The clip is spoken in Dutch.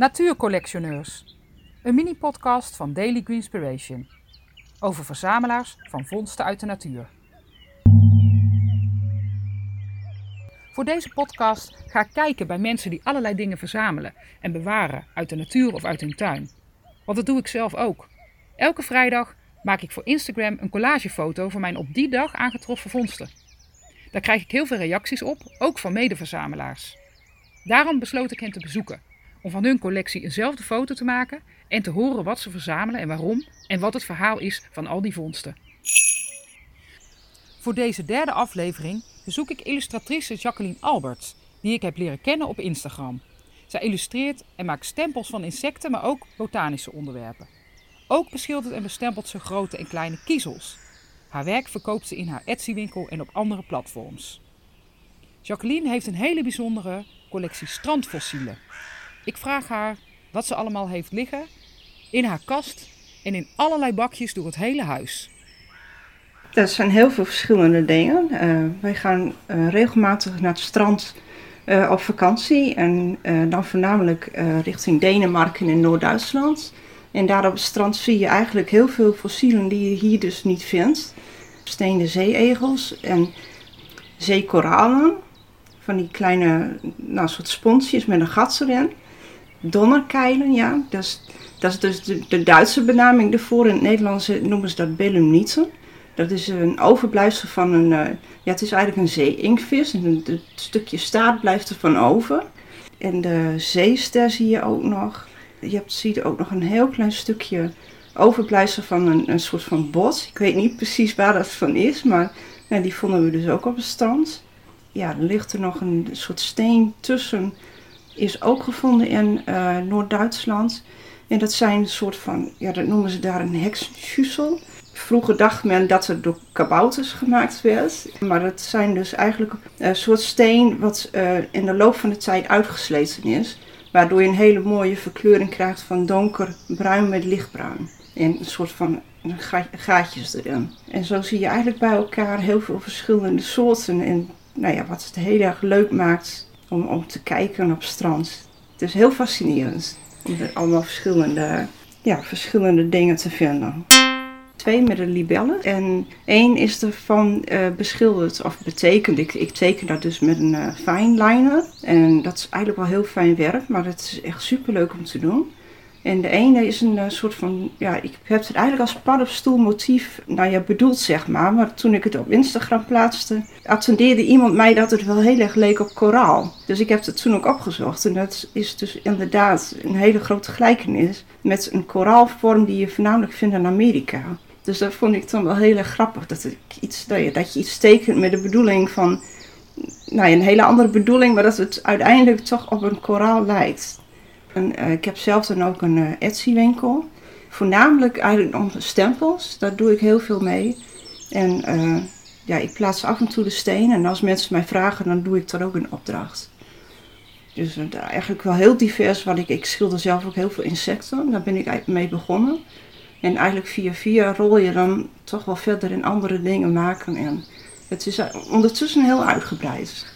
Natuurcollectioneurs. Een mini-podcast van Daily Greenspiration. Over verzamelaars van vondsten uit de natuur. Voor deze podcast ga ik kijken bij mensen die allerlei dingen verzamelen en bewaren uit de natuur of uit hun tuin. Want dat doe ik zelf ook. Elke vrijdag maak ik voor Instagram een collagefoto van mijn op die dag aangetroffen vondsten. Daar krijg ik heel veel reacties op, ook van medeverzamelaars. Daarom besloot ik hen te bezoeken om van hun collectie eenzelfde foto te maken en te horen wat ze verzamelen en waarom en wat het verhaal is van al die vondsten. Voor deze derde aflevering bezoek ik illustratrice Jacqueline Alberts, die ik heb leren kennen op Instagram. Zij illustreert en maakt stempels van insecten, maar ook botanische onderwerpen. Ook beschildert en bestempelt ze grote en kleine kiezels. Haar werk verkoopt ze in haar Etsy-winkel en op andere platforms. Jacqueline heeft een hele bijzondere collectie strandfossielen. Ik vraag haar wat ze allemaal heeft liggen in haar kast en in allerlei bakjes door het hele huis. Er zijn heel veel verschillende dingen. Uh, wij gaan uh, regelmatig naar het strand uh, op vakantie en dan voornamelijk richting Denemarken en Noord-Duitsland. En daar op het strand zie je eigenlijk heel veel fossielen die je hier dus niet vindt. Steende zeeegels en zeekoralen. Van die kleine nou, soort sponsjes met een gat erin. Donnerkeilen, ja. Dat is, dat is dus de, Duitse benaming ervoor. In het Nederlands noemen ze dat belemnieten. Dat is een overblijfsel van een... Uh, ja, het is eigenlijk een zee-inkvis. Het stukje staart blijft er van over. En de zeester zie je ook nog. Je hebt, ziet ook nog een heel klein stukje overblijfsel van een, een soort van bos. Ik weet niet precies waar dat van is, maar die vonden we dus ook op het strand. Ja, er ligt er nog een soort steen tussen. Is ook gevonden in uh, Noord-Duitsland. En dat zijn een soort van, ja, dat noemen ze daar een heksenschüssel. Vroeger dacht men dat het door kabouters gemaakt werd. Maar dat zijn dus eigenlijk een soort steen wat uh, in de loop van de tijd uitgesleten is. Waardoor je een hele mooie verkleuring krijgt van donkerbruin met lichtbruin. En een soort van gaatjes erin. En zo zie je eigenlijk bij elkaar heel veel verschillende soorten. En nou ja, wat het heel erg leuk maakt om, te kijken op strand. Het is heel fascinerend om er allemaal verschillende, ja, verschillende dingen te vinden. Twee met een libelle en één is ervan uh, beschilderd of betekend. Ik, ik teken dat dus met een uh, fine liner. En dat is eigenlijk wel heel fijn werk, maar het is echt super leuk om te doen. En de ene is een uh, soort van, ja, ik heb het eigenlijk als paddenstoelmotief, nou ja, bedoeld zeg maar. Maar toen ik het op Instagram plaatste, attendeerde iemand mij dat het wel heel erg leek op koraal. Dus ik heb het toen ook opgezocht. En dat is dus inderdaad een hele grote gelijkenis met een koraalvorm die je voornamelijk vindt in Amerika. Dus dat vond ik dan wel heel erg grappig. Dat, ik iets, dat, je, dat je iets tekent met de bedoeling van, nou ja, een hele andere bedoeling, maar dat het uiteindelijk toch op een koraal lijkt. En, uh, ik heb zelf dan ook een uh, Etsy-winkel. Voornamelijk eigenlijk om stempels, daar doe ik heel veel mee. En uh, ja, ik plaats af en toe de stenen en als mensen mij vragen, dan doe ik dat ook een opdracht. Dus eigenlijk wel heel divers. Wat ik, ik schilder zelf ook heel veel insecten, daar ben ik mee begonnen. En eigenlijk via via rol je dan toch wel verder in andere dingen maken. En het is ondertussen heel uitgebreid.